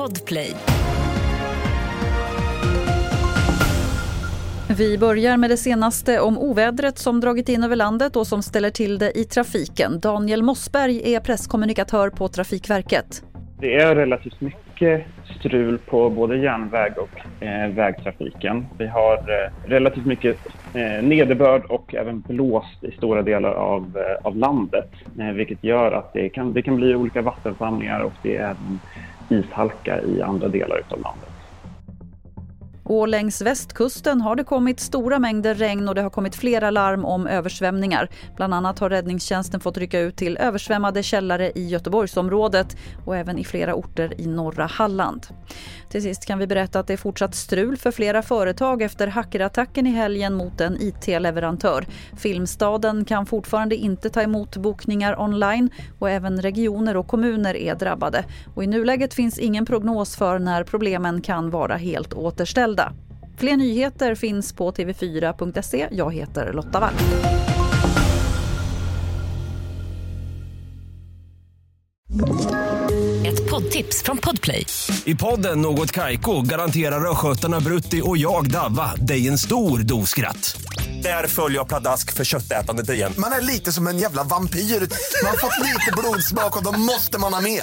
Podplay. Vi börjar med det senaste om ovädret som dragit in över landet och som ställer till det i trafiken. Daniel Mossberg är presskommunikatör på Trafikverket. Det är relativt mycket mycket strul på både järnväg och eh, vägtrafiken. Vi har eh, relativt mycket eh, nederbörd och även blåst i stora delar av, eh, av landet, eh, vilket gör att det kan, det kan bli olika vattensamlingar och det är även ishalka i andra delar av landet. Och längs västkusten har det kommit stora mängder regn och det har kommit flera larm om översvämningar. Bland annat har räddningstjänsten fått rycka ut till översvämmade källare i Göteborgsområdet och även i flera orter i norra Halland. Till sist kan vi berätta att det är fortsatt strul för flera företag efter hackerattacken i helgen mot en IT-leverantör. Filmstaden kan fortfarande inte ta emot bokningar online och även regioner och kommuner är drabbade. Och I nuläget finns ingen prognos för när problemen kan vara helt återställda. Fler nyheter finns på tv4.se. Jag heter Lotta Wall. Ett poddtips från Podplay. I podden Något Kaiko garanterar östgötarna Brutti och jag, Davva, dig en stor dos skratt. Där följer jag pladask för köttätandet igen. Man är lite som en jävla vampyr. Man har fått lite blodsmak och då måste man ha mer.